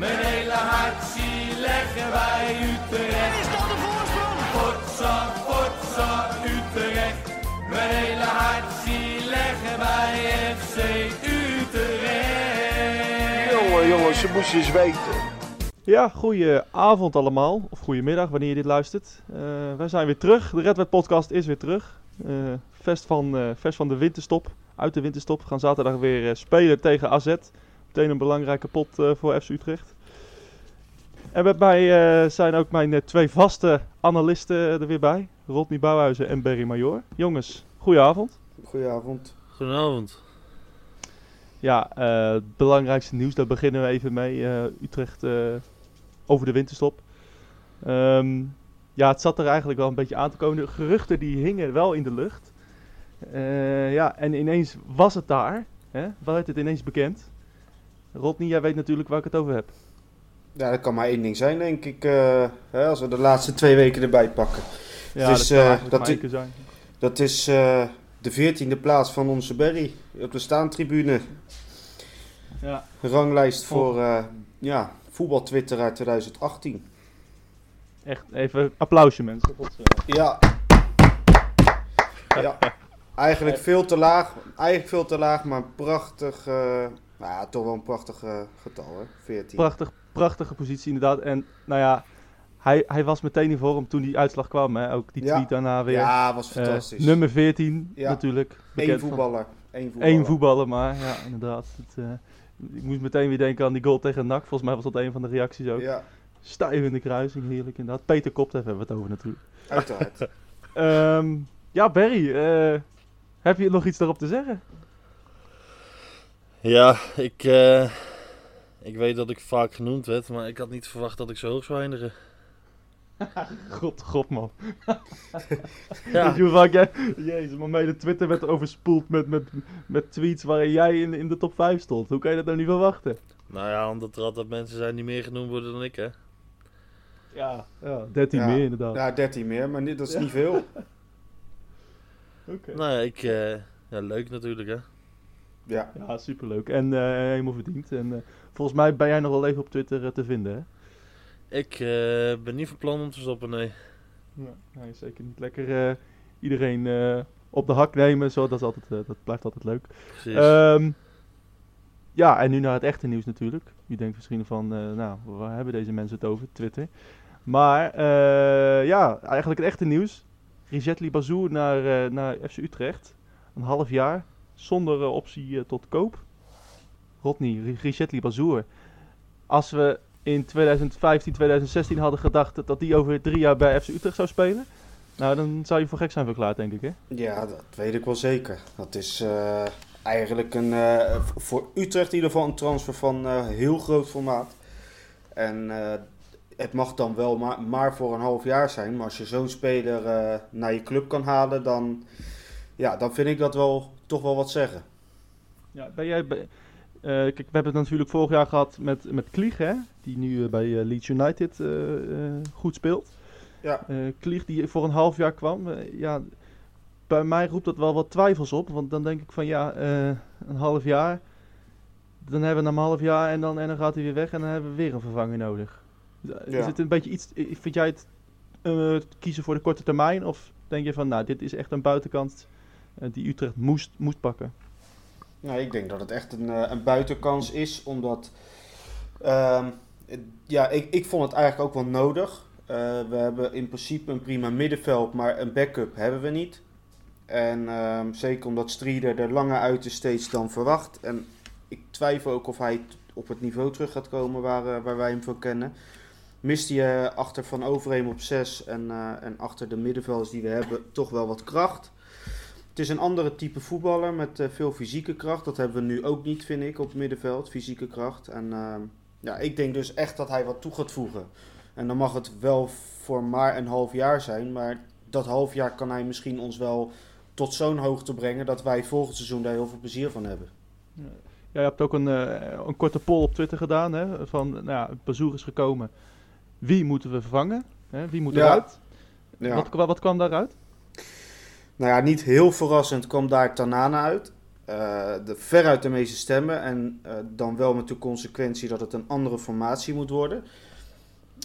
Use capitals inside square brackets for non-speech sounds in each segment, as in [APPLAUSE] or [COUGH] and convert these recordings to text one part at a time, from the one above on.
Mijn hele hart zie leggen wij Utrecht. Is dat de voorsprong? Potsa, potsa, Utrecht. Mijn hele hart zie leggen wij FC Utrecht. Jongen, jongens, ze moesten eens weten. Ja, goeie avond allemaal. Of goedemiddag, wanneer je dit luistert. Eh, wij zijn weer terug. De Red Wet podcast is weer terug. Eh vest, van, eh, vest van de winterstop. Uit de winterstop. We gaan zaterdag weer eh, spelen tegen AZ. Meteen een belangrijke pot eh, voor FC Utrecht. En met mij eh, zijn ook mijn eh, twee vaste analisten er weer bij. Rodney Bouwhuizen en Berry Major. Jongens, goedenavond. Goedenavond. Goedenavond. Ja, eh, het belangrijkste nieuws, daar beginnen we even mee. Eh, Utrecht eh, over de winterstop. Ehm, ja, het zat er eigenlijk wel een beetje aan te komen. De geruchten die hingen wel in de lucht. Eh, ja, en ineens was het daar. Hè? werd het ineens bekend. Rodney, jij weet natuurlijk waar ik het over heb. Ja, dat kan maar één ding zijn, denk ik. eh, hè, als we de laatste twee weken erbij pakken. Ja, Het is, dat eh, dat i- zijn. Dat is eh, de veertiende plaats van onze Berry. Op de staantribune. Ja. Ranglijst voor eh ja, uit 2018. Echt even applausje mensen. Ja. ja. Eigenlijk veel te laag. Eigenlijk veel te laag, maar prachtig. Nou ja, toch wel een prachtig getal, hè? 14. Prachtig, prachtige positie inderdaad. En nou ja, hij, hij was meteen in vorm toen die uitslag kwam. Hè? Ook die Ja. tweet daarna weer. Ja, was Eh, fantastisch. nummer 14 Ja. natuurlijk. Eén voetballer. Eén voetballer. Eén voetballer maar, ja inderdaad. Het, eh, ik moest meteen weer denken aan die goal tegen NAC. Volgens mij was dat een van de reacties ook. Ja, Stijf in de kruising, heerlijk inderdaad. Peter Koptev hebben we het over natuurlijk. uiteraard. [LAUGHS] Ehm, ja, Barry, eh, heb je nog iets daarop te zeggen? Ja, ik, eh, ik weet dat ik vaak genoemd werd, maar ik had niet verwacht dat ik zo hoog zou eindigen. [LAUGHS] God, god man. [LAUGHS] Ja, Weet je hoe vaak jij... Jezus, maar mijn hele Twitter werd overspoeld met, met, met tweets waarin jij in, in de top 5 stond. Hoe kan je dat nou niet verwachten? nou ja, omdat er altijd mensen zijn die meer genoemd worden dan ik, hè. Ja, ja 13 Ja. meer inderdaad. Ja, 13 meer, maar niet, dat is Ja. niet veel. [LAUGHS] Oké. Nou ja, ik, eh, ja, leuk natuurlijk, hè. Ja, Ja, superleuk. En eh, helemaal verdiend. En eh, volgens mij ben jij nog wel even op Twitter eh, te vinden, hè? Ik eh, ben niet van plan om te stoppen, nee. Ja, nee, zeker niet. Lekker eh, iedereen eh, op de hak nemen. Zo, dat, is altijd, dat blijft altijd leuk. Precies. Ehm, ja, en nu naar het echte nieuws natuurlijk. Je denkt misschien van, eh, nou, waar hebben deze mensen het over? Twitter. Maar eh, ja, eigenlijk het echte nieuws. Rizetli Bazoer naar, eh, naar FC Utrecht. Een half jaar zonder eh, optie eh, tot koop. Rodney, Rizetli Bazoer. Als we in 2015, 2016 hadden gedacht dat die over drie jaar bij FC Utrecht zou spelen. Nou, dan zou je voor gek zijn verklaard, denk ik, hè? ja, dat weet ik wel zeker. Dat is eh, eigenlijk een, voor Utrecht in ieder geval een transfer van heel groot formaat. En het mag dan wel maar, maar voor een half jaar zijn. Maar als je zo'n speler naar je club kan halen, dan, ja, dan vind ik dat wel toch wel wat zeggen. Ja, ben jij... bij- eh, kijk, we hebben het natuurlijk vorig jaar gehad met, met Klieg, hè? Die nu eh, bij eh, Leeds United goed speelt. Ja. Klieg die voor een half jaar kwam. ja, bij mij roept dat wel wat twijfels op. Want dan denk ik van ja, een half jaar. Dan hebben we hem een half jaar en dan, en dan gaat hij weer weg. En dan hebben we weer een vervanger nodig. Is Ja. het een beetje iets... Vind jij het kiezen voor de korte termijn? Of denk je van nou, dit is echt een buitenkant die Utrecht moest, moest pakken? Ik denk dat het echt een, eh, een buitenkans is, omdat ehm, ja, ik, ik vond het eigenlijk ook wel nodig. Eh, we hebben in principe een prima middenveld, maar een backup hebben we niet. En ehm, zeker omdat Strieder er langer uit is steeds dan verwacht. En ik twijfel ook of hij op het niveau terug gaat komen waar, eh, waar wij hem voor kennen. Mist hij eh, achter Van Overheem op 6 en, eh, en achter de middenvelders die we hebben toch wel wat kracht. Het is een andere type voetballer met eh, veel fysieke kracht. Dat hebben we nu ook niet, vind ik, op het middenveld. Fysieke kracht. En ehm, ja, ik denk dus echt dat hij wat toe gaat voegen. En dan mag het wel voor maar een half jaar zijn. Maar dat half jaar kan hij misschien ons wel tot zo'n hoogte brengen dat wij volgend seizoen daar heel veel plezier van hebben. Ja, je hebt ook een, eh, een korte poll op Twitter gedaan. Hè, van, nou ja, bezoek is gekomen. Wie moeten we vervangen? Hè, wie moet eruit? Ja. Wat, wat kwam daaruit? Nou ja, niet heel verrassend kwam daar Tanana uit. eh, de, veruit de meeste stemmen. En eh, dan wel met de consequentie dat het een andere formatie moet worden.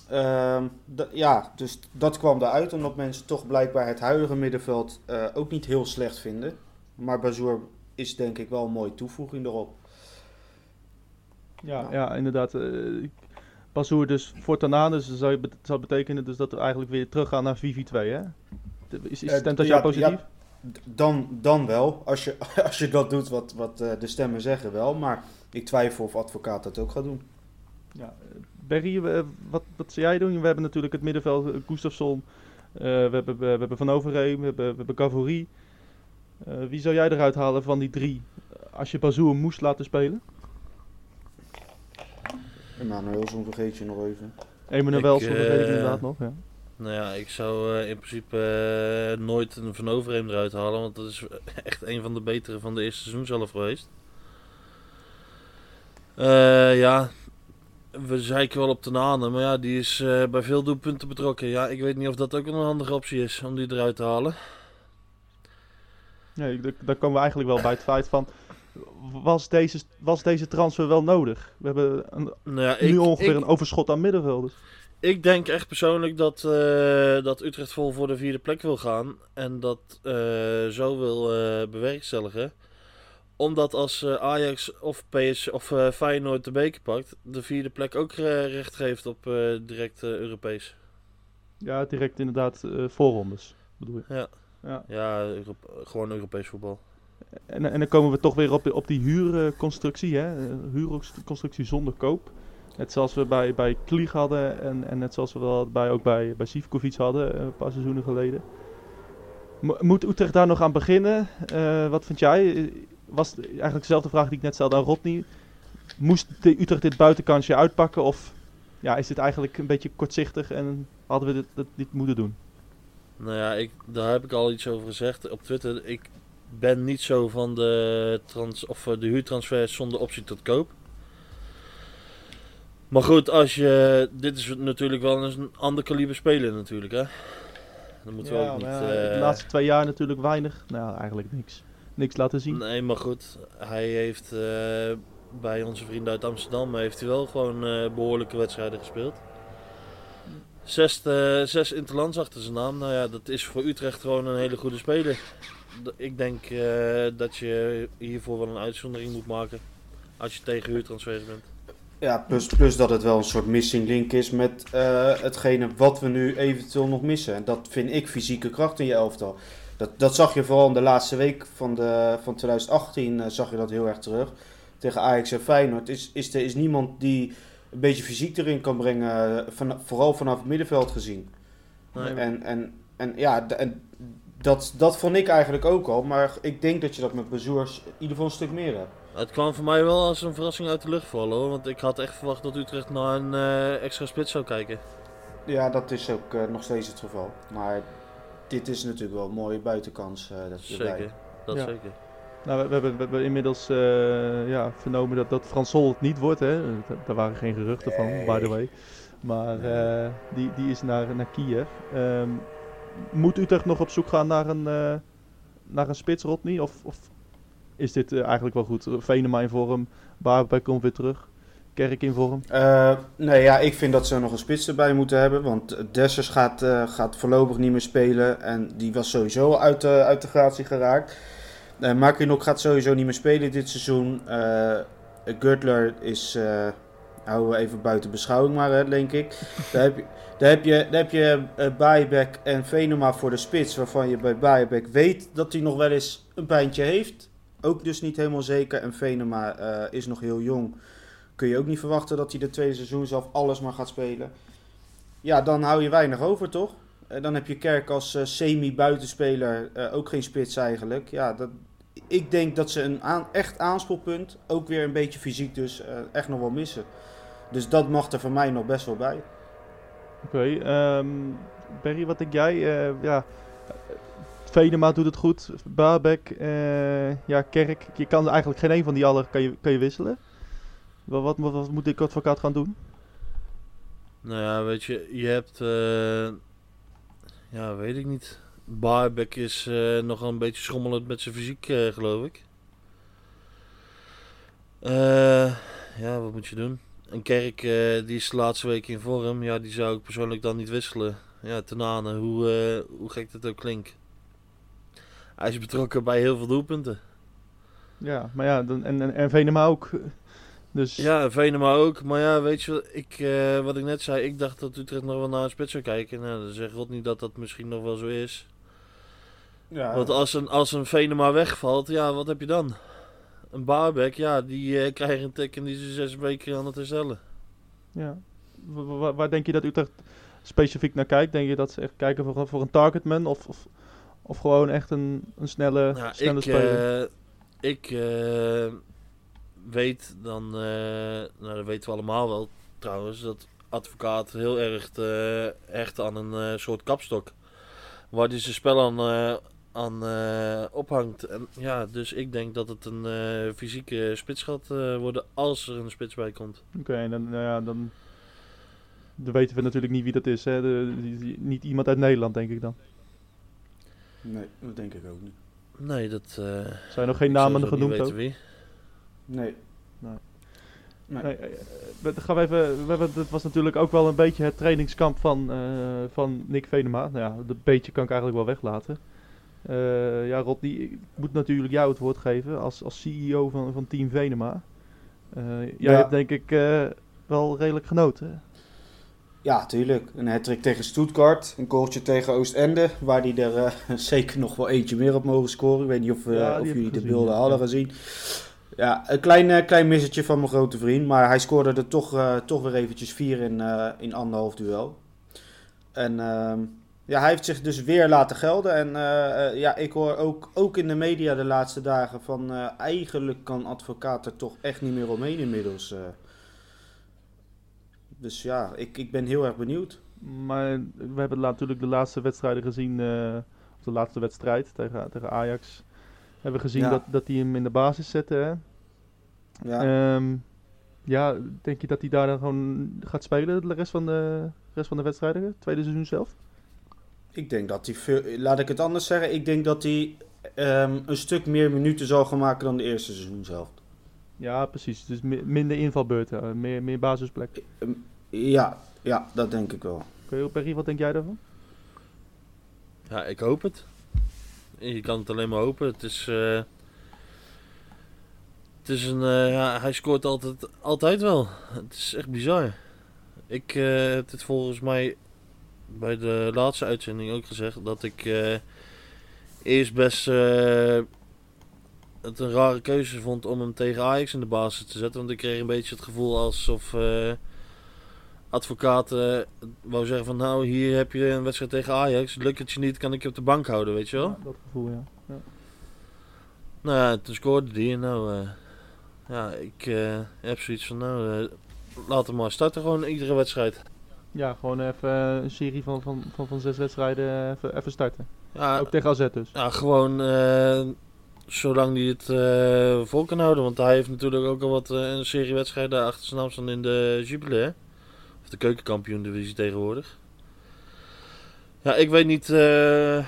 Ehm, ja, dus dat kwam eruit omdat mensen toch blijkbaar het huidige middenveld eh, ook niet heel slecht vinden. Maar Bazoer is denk ik wel een mooie toevoeging erop. Ja, Ja. ja inderdaad. Bazoer dus voortaan aan, dus dat zou, bet- zou betekenen dus dat we eigenlijk weer teruggaan naar 4-4-2, hè? Is, is Eh, stemt dat ja, jou positief? Dan, dan wel, als je, [LAUGHS] als je dat doet wat, wat eh, de stemmen zeggen wel. Maar ik twijfel of advocaat dat ook gaat doen. Ja, eh, Berry, wat, wat zou jij doen? We hebben natuurlijk het middenveld, Gustafsson, eh, we, hebben, we hebben Van Overheem, we hebben, we hebben Gavory. Eh, wie zou jij eruit halen van die drie als je Bazoer moest laten spelen? Emmanuelson vergeet je nog even. Emmanuel Ik, Welson, dat weet ik eh, inderdaad nog. Ja. Nou ja, ik zou eh, in principe eh, nooit een Van Overheem eruit halen. Want dat is [LAUGHS] echt een van de betere van de eerste seizoen zelf geweest. Eh, ja, we zeiken wel op de nanen. Maar ja, die is bij veel doelpunten betrokken. Ja, ik weet niet of dat ook een handige optie is om die eruit te halen. Nee, da- daar komen we eigenlijk wel bij het feit van, was deze, was deze transfer wel nodig? We hebben een, Nou ja, nu ik, ongeveer ik, een overschot aan middenvelders. Ik denk echt persoonlijk dat, eh, dat Utrecht vol voor de vierde plek wil gaan. En dat eh, zo wil eh, bewerkstelligen. Omdat als Ajax of, PS, of Feyenoord de beker pakt, de vierde plek ook recht geeft op direct Europees. Ja, direct inderdaad voorrondes, bedoel je. Ja. Ja. Ja, gewoon Europees voetbal. En, en dan komen we toch weer op, op die huurconstructie, hè? Huurconstructie zonder koop. Net zoals we bij, bij Klieg hadden en, en net zoals we wel bij, ook bij, bij Sivkovic hadden eh, een paar seizoenen geleden. Mo- moet Utrecht daar nog aan beginnen? Eh, wat vind jij? Eh, Was eigenlijk dezelfde vraag die ik net stelde aan Rodney. Moest Utrecht dit buitenkansje uitpakken of ja, is dit eigenlijk een beetje kortzichtig en hadden we dit, dit moeten doen? Nou ja, ik, daar heb ik al iets over gezegd op Twitter. Ik ben niet zo van de, trans, of de huurtransfers zonder optie tot koop. Maar goed, als je, dit is natuurlijk wel een ander kaliber speler natuurlijk hè. Dan moeten we ook niet... ja, de eh, laatste twee jaar natuurlijk weinig. Nou, eigenlijk niks. Niks laten zien. Nee, maar goed. Hij heeft eh, bij onze vrienden uit Amsterdam heeft hij wel gewoon eh, behoorlijke wedstrijden gespeeld. Zes, eh, zes interlands achter zijn naam. Nou ja, dat is voor Utrecht gewoon een hele goede speler. D- Ik denk dat je hiervoor wel een uitzondering moet maken. Als je tegen huurtransfers bent. Ja, plus, plus dat het wel een soort missing link is met eh, hetgene wat we nu eventueel nog missen. En dat vind ik fysieke kracht in je elftal. Dat, dat zag je vooral in de laatste week van, de, van 2018, eh, zag je dat heel erg terug. Tegen Ajax en Feyenoord is, is er is niemand die een beetje fysiek erin kan brengen, eh, van, vooral vanaf het middenveld gezien. Nee. En, en, en ja, en dat, dat vond ik eigenlijk ook al, maar ik denk dat je dat met Bezoers in ieder geval een stuk meer hebt. Het kwam voor mij wel als een verrassing uit de lucht vallen hoor. Want ik had echt verwacht dat Utrecht naar een eh, extra spits zou kijken. Ja, dat is ook eh, nog steeds het geval. Maar dit is natuurlijk wel een mooie buitenkans. eh dat je erbij. Zeker. Dat Ja. zeker. Nou, we, we hebben, we hebben inmiddels eh, ja, vernomen dat, dat Frans Sol het niet wordt. Hè. Da- Daar waren geen geruchten van, by the way. Maar eh, die, die is naar, naar Kiev. Ehm, moet Utrecht nog op zoek gaan naar een, eh naar een spits, Rodney? Of, of is dit eh, eigenlijk wel goed? Venema in vorm, Baarbij komt weer terug. Kerk in vorm. Eh, nee, ja, ik vind dat ze nog een spits erbij moeten hebben. Want Dessers gaat, eh, gaat voorlopig niet meer spelen. En die was sowieso uit de, uit de gratie geraakt. Uh, gaat sowieso niet meer spelen dit seizoen. Gürtler is... houden we even buiten beschouwing maar, hè, denk ik. [LAUGHS] Daar heb je, daar heb je, daar heb je en Venema voor de spits. Waarvan je bij Baebek weet dat hij nog wel eens een pijntje heeft. Ook dus niet helemaal zeker. En Venema eh, is nog heel jong. Kun je ook niet verwachten dat hij de tweede seizoen zelf alles maar gaat spelen. Ja, dan hou je weinig over, toch? Eh, dan heb je Kerk als eh, semi-buitenspeler ook geen spits eigenlijk. Ja, dat, ik denk dat ze een aan, echt aanspoelpunt, ook weer een beetje fysiek dus, echt nog wel missen. Dus dat mag er voor mij nog best wel bij. Oké, ehm Berry, wat denk jij? Ja, Venema doet het goed. Baabek, eh, ja, Kerk. Je kan eigenlijk geen een van die allen kan je, kan je wisselen. Wat, wat, wat, moet ik advocaat gaan doen? Nou ja, weet je, je hebt... eh, ja, weet ik niet. Baarbek is eh, nog een beetje schommelend met zijn fysiek, geloof ik. Ja, wat moet je doen? Een kerk die is de laatste week in vorm. Ja, die zou ik persoonlijk dan niet wisselen. Ja, Tenane, hoe, hoe gek dat ook klinkt. Hij is betrokken bij heel veel doelpunten. Ja, maar ja, dan, en, en, en Venema ook. Dus Ja, Venema ook. Maar ja, weet je wat ik, eh, wat ik net zei? Ik dacht dat Utrecht nog wel naar een spits zou kijken. Nou, dan zegt God niet dat dat misschien nog wel zo is. Ja, Want als een, als een Venema wegvalt, ja, wat heb je dan? Een Baarbek, ja, die eh, krijgt een tik en die is er zes weken aan het herstellen. ja. Wa- wa- Waar, waar denk je dat Utrecht specifiek naar kijkt? Denk je dat ze echt kijken voor, voor een targetman? Of, of, of gewoon echt een, een snelle, Ja, snelle ik, speler? eh, ik eh, weet dan, eh, nou dat weten we allemaal wel trouwens, dat advocaat heel erg hecht aan een soort kapstok. Waar hij zijn spel aan, aan ophangt. En, ja, dus ik denk dat het een fysieke spits gaat worden als er een spits bij komt. Oké, en dan, nou ja, dan, dan weten we natuurlijk niet wie dat is. Hè? De, niet iemand uit Nederland, denk ik dan. Nee, dat denk ik ook niet. Nee, dat... eh Zijn nog geen namen genoemd ook? wie. Nee. Nee. Nee. Nee, eh, we, gaan we even, we hebben, het was natuurlijk ook wel een beetje het trainingskamp van, eh, van Nick Venema. Nou ja, dat beetje kan ik eigenlijk wel weglaten. Eh, ja, Rob, die, ik moet natuurlijk jou het woord geven als, als CEO van, van Team Venema. Eh, jij Ja. hebt denk ik eh, wel redelijk genoten. Ja, tuurlijk. Een hat tegen Stuttgart. Een goaltje tegen Oostende. Waar die er eh, [LAUGHS] zeker nog wel eentje meer op mogen scoren. Ik weet niet of, eh, Ja, of jullie de gezien, beelden ja. hadden gezien. Ja, een klein, eh, klein missetje van mijn grote vriend. Maar hij scoorde er toch, toch weer eventjes vier in, in anderhalf duel. En ehm, ja, hij heeft zich dus weer laten gelden. En ja, ik hoor ook, ook in de media de laatste dagen van... eigenlijk kan advocaat er toch echt niet meer omheen inmiddels. Dus ja, ik, ik ben heel erg benieuwd. Maar we hebben natuurlijk de laatste wedstrijden gezien, eh, of de laatste wedstrijd tegen, tegen Ajax. Hebben we gezien Ja. dat, dat hij hem in de basis zette. Hè? Ja. Ehm, ja, denk je dat hij daar dan gewoon gaat spelen de rest van de, rest van de wedstrijden? het Tweede seizoen zelf? Ik denk dat hij veel. Laat ik het anders zeggen. Ik denk dat hij ehm, een stuk meer minuten zal gaan maken dan de eerste seizoen zelf. Ja, precies. Dus mi- minder invalbeurten, eh, meer, meer basisplek. Ja, ja, dat denk ik wel. Oké, Perry, wat denk jij daarvan? Ja, ik hoop het. Je kan het alleen maar hopen. Het is. eh, het is een. eh, ja, hij scoort altijd, altijd wel. Het is echt bizar. Ik eh, heb het volgens mij bij de laatste uitzending ook gezegd dat ik eh, eerst best eh, het een rare keuze vond om hem tegen Ajax in de basis te zetten. Want ik kreeg een beetje het gevoel alsof eh advocaten wou zeggen van nou hier heb je een wedstrijd tegen Ajax. Lukt het je niet kan ik je op de bank houden weet je wel. Ja, dat gevoel, ja. ja. Nou ja, toen scoorde die en nou eh, ja ik eh, heb zoiets van nou laat hem maar starten gewoon iedere wedstrijd. Ja, gewoon even een serie van, van, van, van zes wedstrijden even, even starten. Ja, Ook tegen AZ dus. ja gewoon zolang hij het eh, vol kan houden. Want hij heeft natuurlijk ook al wat eh, een serie wedstrijden achter zijn naam in de Jubilee. Of de keukenkampioen divisie tegenwoordig. Ja, ik weet niet eh,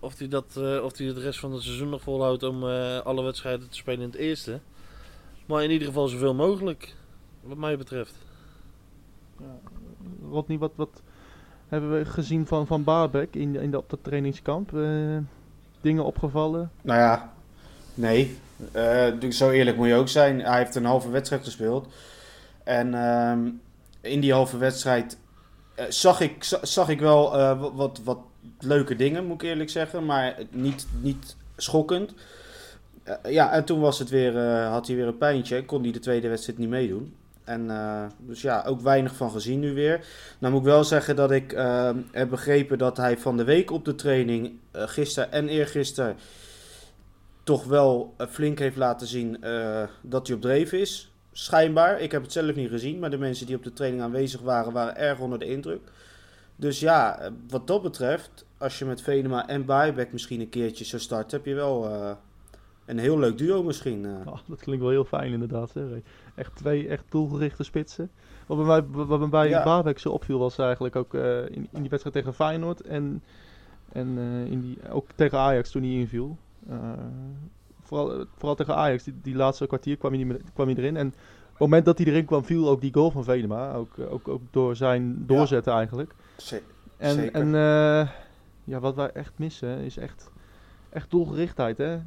of hij dat, of het rest van het seizoen nog volhoudt om alle wedstrijden te spelen in het eerste. Maar in ieder geval zoveel mogelijk, wat mij betreft. Ja. Rodney, wat, wat hebben we gezien van, van Baarbek in, in op dat trainingskamp? Dingen opgevallen? Nou ja, nee. Dus zo eerlijk moet je ook zijn. Hij heeft een halve wedstrijd gespeeld. En ehm, in die halve wedstrijd eh, zag, ik, za- zag ik wel eh, wat, wat, leuke dingen, moet ik eerlijk zeggen. Maar niet, niet schokkend. Ja, en toen was het weer, had hij weer een pijntje. Kon hij de tweede wedstrijd niet meedoen. En eh, dus ja, ook weinig van gezien nu weer. Nou moet ik wel zeggen dat ik eh, heb begrepen dat hij van de week op de training, eh gisteren en eergisteren, toch wel flink heeft laten zien dat hij op dreef is. Schijnbaar. Ik heb het zelf niet gezien, maar de mensen die op de training aanwezig waren, waren erg onder de indruk. Dus ja, wat dat betreft, als je met Venema en Baybek misschien een keertje zou starten, heb je wel een heel leuk duo misschien. eh. Oh, dat klinkt wel heel fijn inderdaad. Hè? Echt twee echt doelgerichte spitsen. Wat bij, mij, wat bij Ja. Baarbek zo opviel was eigenlijk ook eh, in, in die wedstrijd tegen Feyenoord en, en eh, in die, ook tegen Ajax toen hij inviel. Vooral, vooral tegen Ajax, die, die laatste kwartier kwam hij, niet meer, kwam hij erin. En op het moment dat hij erin kwam, viel ook die goal van Venema. Ook, ook, ook door zijn doorzetten eigenlijk. Ze- En, Zeker. en ja, wat wij echt missen is echt, echt doelgerichtheid. Hè?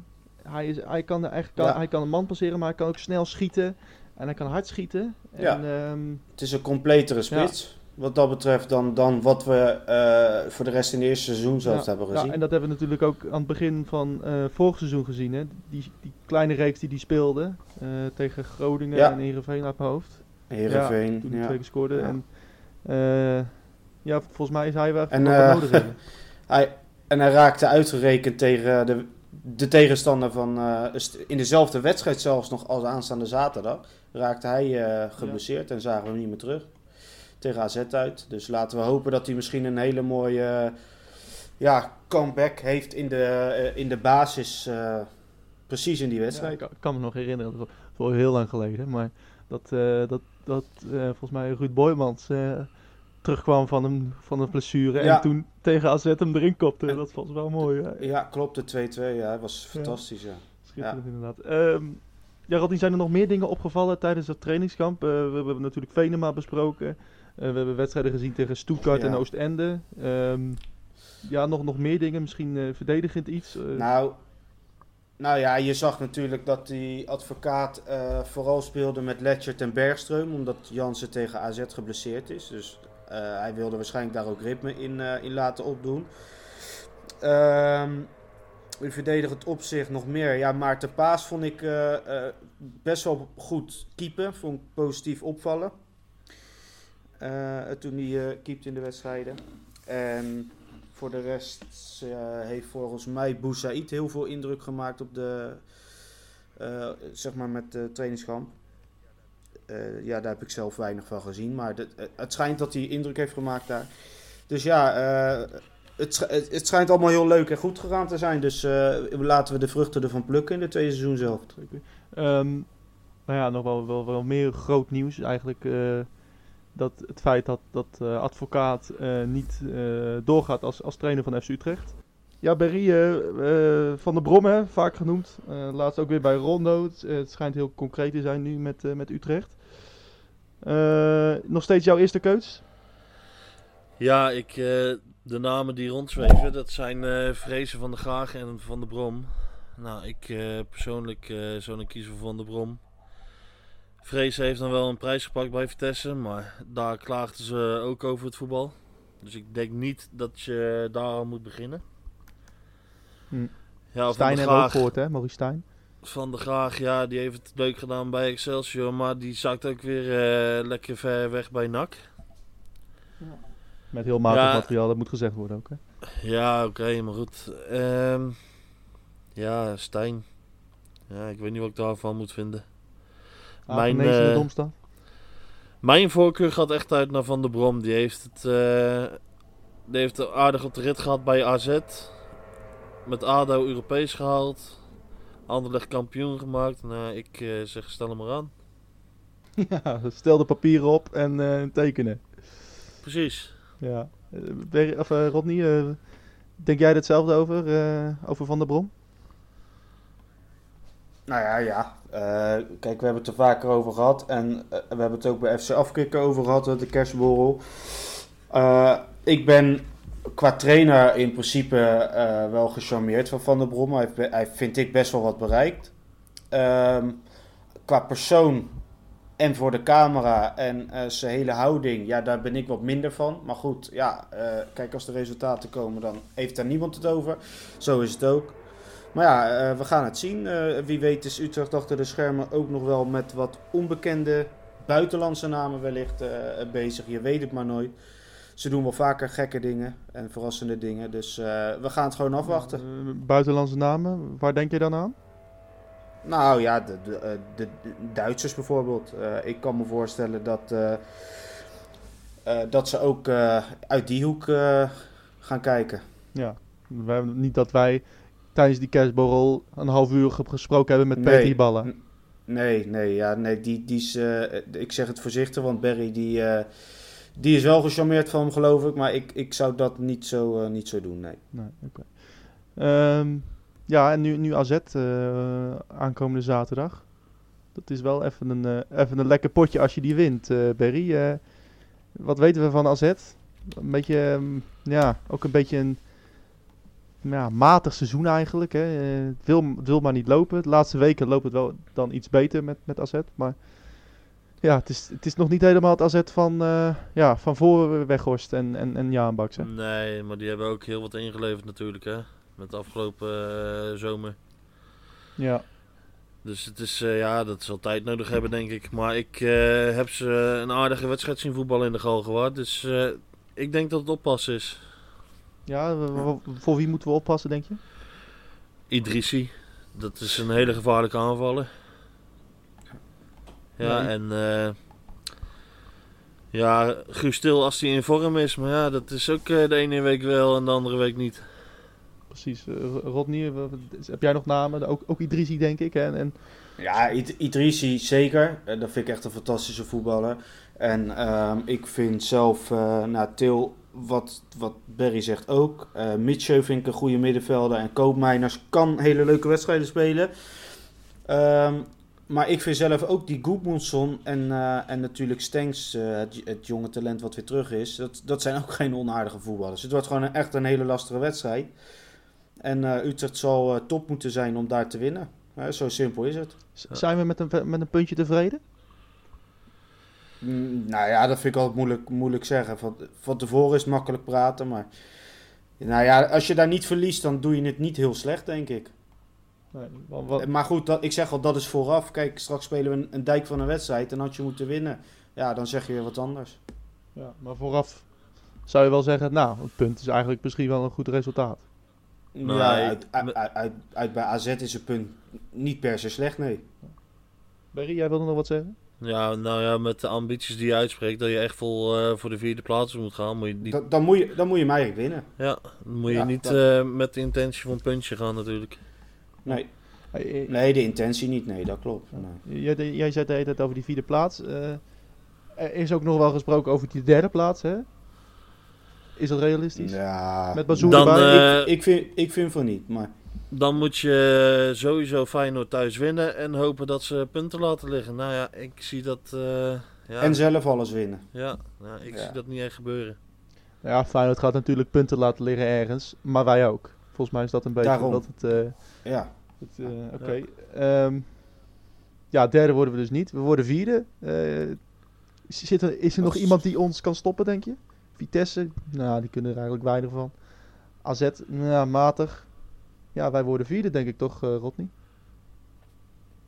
Hij, is, hij, kan, Ja. hij kan een man passeren, maar hij kan ook snel schieten. En hij kan hard schieten. En, Ja. ehm, Het is een completere spits. Wat dat betreft dan, dan wat we eh, voor de rest in het eerste seizoen zelfs ja, hebben ja, gezien. en dat hebben we natuurlijk ook aan het begin van eh vorig seizoen gezien. Hè? Die, die kleine reeks die die speelde eh, tegen Groningen Ja. en Heerenveen uit mijn hoofd. Heerenveen. Toen hij ja. twee keer scoorde. Ja. En, ja, volgens mij is hij wel En, nodig hebben. [LAUGHS] Hij, en hij raakte uitgerekend tegen de, de tegenstander van... eh, in dezelfde wedstrijd zelfs nog als aanstaande zaterdag... raakte hij eh, geblesseerd en zagen we hem niet meer terug. Tegen AZ uit. Dus laten we hopen dat hij misschien een hele mooie ja, comeback heeft in de, eh, in de basis. precies in die wedstrijd. ik kan, ik kan me nog herinneren, dat is wel heel lang geleden. Maar dat, dat, dat volgens mij Ruud Boymans terugkwam van een, van een blessure. Ja. En toen tegen AZ hem erin kopte. En- dat was wel mooi. Hè? Ja, klopt. De 2-2. Ja, dat was fantastisch. Ja. Schitterend inderdaad. Ehm ja, Rodney, zijn er nog meer dingen opgevallen tijdens het trainingskamp? Eh, we, hebben natuurlijk Venema besproken. Eh, we hebben wedstrijden gezien tegen Stuttgart Ja. en Oostende. Ehm ja, nog, nog meer dingen. Misschien eh, verdedigend iets. Nou, nou ja, je zag natuurlijk dat die advocaat vooral speelde met Letchert en Bergström, omdat Jansen tegen AZ geblesseerd is. Dus hij wilde waarschijnlijk daar ook ritme in, eh, in laten opdoen. Ehm in verdedigend opzicht nog meer. Ja, Maarten Paas vond ik eh, eh, best wel goed keeper. Vond ik positief opvallen. Eh, toen hij eh keepte in de wedstrijden. En voor de rest eh, heeft volgens mij Boussaïd heel veel indruk gemaakt op de, eh, zeg maar met de trainingskamp. Eh, ja, daar heb ik zelf weinig van gezien, maar de- eh, het schijnt dat hij indruk heeft gemaakt daar. Dus ja, eh, het, het, schijnt allemaal heel leuk en goed gegaan te zijn. Dus eh, laten we de vruchten ervan plukken in het tweede seizoen zelf. Ehm, nou ja, nog wel, wel, wel meer groot nieuws eigenlijk. eh, dat het feit dat, dat eh, advocaat eh, niet eh, doorgaat als, als trainer van FC Utrecht. Ja, Berry van der Brom, hè, vaak genoemd. Eh, laatst ook weer bij Rondo. Het, het schijnt heel concreet te zijn nu met, eh, met Utrecht. Eh, nog steeds jouw eerste keus? Ja, ik, eh, de namen die rondzweven, dat zijn eh Vrezen van der Graag en Van der Brom. Nou, ik persoonlijk zou dan kiezen voor Van der Brom. Vrezen heeft dan wel een prijs gepakt bij Vitesse, maar daar klaagden ze ook over het voetbal. Dus ik denk niet dat je daar al moet beginnen. Hm. Ja, Stijn Graag, gehoord, hè? Maurice Stijn. Van der Graag, ja, die heeft het leuk gedaan bij Excelsior, maar die zakt ook weer eh, lekker ver weg bij NAC. Met heel matig Ja. materiaal, dat moet gezegd worden ook, hè? Ja, oké, maar goed. Ehm, ja, Stijn. Ja, ik weet niet wat ik daarvan moet vinden. Mijn, de domstand. Mijn voorkeur gaat echt uit naar Van der Brom. Die heeft het, eh, die heeft het aardig op de rit gehad bij AZ. Met ADO Europees gehaald. Anderlecht kampioen gemaakt. Nou, ik eh, zeg stel hem maar aan. [LAUGHS] Ja, stel de papieren op en eh, tekenen. Precies. Ja. Eh, of, eh, Rodney, eh, denk jij er hetzelfde over, eh, over Van der Brom? Nou ja, ja. Eh, kijk, we hebben het er vaker over gehad. En we hebben het ook bij FC Afkikken over gehad, eh, de kerstborrel. Eh, ik ben qua trainer in principe eh, wel gecharmeerd van Van der Brom. Hij, hij vind ik best wel wat bereikt. Ehm, qua persoon en voor de camera en eh, zijn hele houding, ja, daar ben ik wat minder van. Maar goed, ja, eh, kijk, als de resultaten komen, dan heeft daar niemand het over. Zo is het ook. Maar ja, we gaan het zien. Wie weet is Utrecht achter de schermen ook nog wel met wat onbekende buitenlandse namen wellicht bezig. Je weet het maar nooit. Ze doen wel vaker gekke dingen en verrassende dingen. Dus eh, we gaan het gewoon afwachten. Eh, buitenlandse namen, waar denk je dan aan? Nou ja, de, de, eh, de, de Duitsers bijvoorbeeld. Ik kan me voorstellen dat, dat ze ook uit die hoek gaan kijken. Ja, we hebben niet dat wij tijdens die kerstborrel een half uur ge- gesproken hebben met Nee. Peter Ballen. Nee, nee, ja, nee die, die is, ik zeg het voorzichtig, want Barry die, die is wel gecharmeerd van hem geloof ik. Maar ik, ik zou dat niet zo, eh, niet zo doen, nee. Nee. Ehm, ja, en nu, nu AZ eh, aankomende zaterdag. Dat is wel even een, eh, even een lekker potje als je die wint, Berry. Wat weten we van AZ? Een beetje, ehm, ja, ook een beetje een ja, matig seizoen eigenlijk. Hè. Het, wil, het wil maar niet lopen. De laatste weken loopt het wel dan iets beter met, met AZ. Maar ja, het is, het is nog niet helemaal het AZ van, eh ja, van voor Weghorst en, en, en Jaan. Nee, maar die hebben ook heel wat ingeleverd natuurlijk, hè. Met de afgelopen eh, zomer. Ja. Dus het is, eh, ja, dat zal tijd nodig hebben, denk ik. Maar ik heb ze een aardige wedstrijd zien voetballen in de Galgenwaard. Dus eh, ik denk dat het oppassen is. Ja, voor wie moeten we oppassen, denk je? Idrissi, dat is een hele gevaarlijke aanvaller. Ja, Nee. en eh ja, Guus Stil als hij in vorm is. Maar ja, dat is ook eh, de ene week wel en de andere week niet. Precies. eh, Ro- Rodney, heb jij nog namen? Ook, ook Idrissi, denk ik. En, en Ja, Id- Idrissi zeker. Dat vind ik echt een fantastische voetballer. En ehm, ik vind zelf, eh nou, Til, wat, wat Berry zegt ook. Eh Mitchell vind ik een goede middenvelder. En Koopmeiners kan hele leuke wedstrijden spelen. Ehm, maar ik vind zelf ook die Goedmundsson en, eh, en natuurlijk Stenks, eh, het, het jonge talent wat weer terug is. Dat, dat zijn ook [LAUGHS] geen onaardige voetballers. Het wordt gewoon een, echt een hele lastige wedstrijd. En eh, Utrecht zal eh, top moeten zijn om daar te winnen. Zo simpel is het. zijn we met een, met een puntje tevreden? Mm, Nou ja, dat vind ik altijd moeilijk, moeilijk zeggen. Van, van tevoren is het makkelijk praten, maar... Nou ja, als je daar niet verliest, dan doe je het niet heel slecht, denk ik. Nee, Maar goed, dat, ik zeg al, dat is vooraf. Kijk, straks spelen we een, een dijk van een wedstrijd en had je moeten winnen. Ja, dan zeg je weer wat anders. ja, maar vooraf zou je wel zeggen, nou, het punt is eigenlijk misschien wel een goed resultaat. Nee, ja, uit, uit, uit, uit bij AZ is het punt niet per se slecht, nee. Berry, jij wilde nog wat zeggen? Ja, nou ja, met de ambities die je uitspreekt, dat je echt vol eh, voor de vierde plaats moet gaan, moet je niet, Dan, dan, moet je, dan moet je hem eigenlijk winnen. ja, dan moet je Ja, niet dat- eh, met de intentie van een puntje gaan natuurlijk. Nee, eh, nee de intentie niet, nee, dat klopt. Nee. Jij, jij zei de hele tijd over die vierde plaats. Eh, er is ook nog wel gesproken over die derde plaats, hè? Is dat realistisch? Ja, Met Bazoer Dan, erbij? eh, ik, ik, vind, ik vind van niet, maar... Dan moet je sowieso Feyenoord thuis winnen en hopen dat ze punten laten liggen. Nou ja, ik zie dat, eh, ja, En zelf alles winnen. ja, nou, ik Ja. zie dat niet echt gebeuren. Ja, Feyenoord gaat natuurlijk punten laten liggen ergens, maar wij ook. Volgens mij is dat een beetje Daarom. dat het... eh, Ja, het, eh, Oké. Ehm, ja, derde worden we dus niet. We worden vierde. Eh, is, zit er, is er nog iemand die ons kan stoppen, denk je? Vitesse? Nou, die kunnen er eigenlijk weinig van. AZ? Nou, matig. Ja, wij worden vierde, denk ik toch, eh Rodney?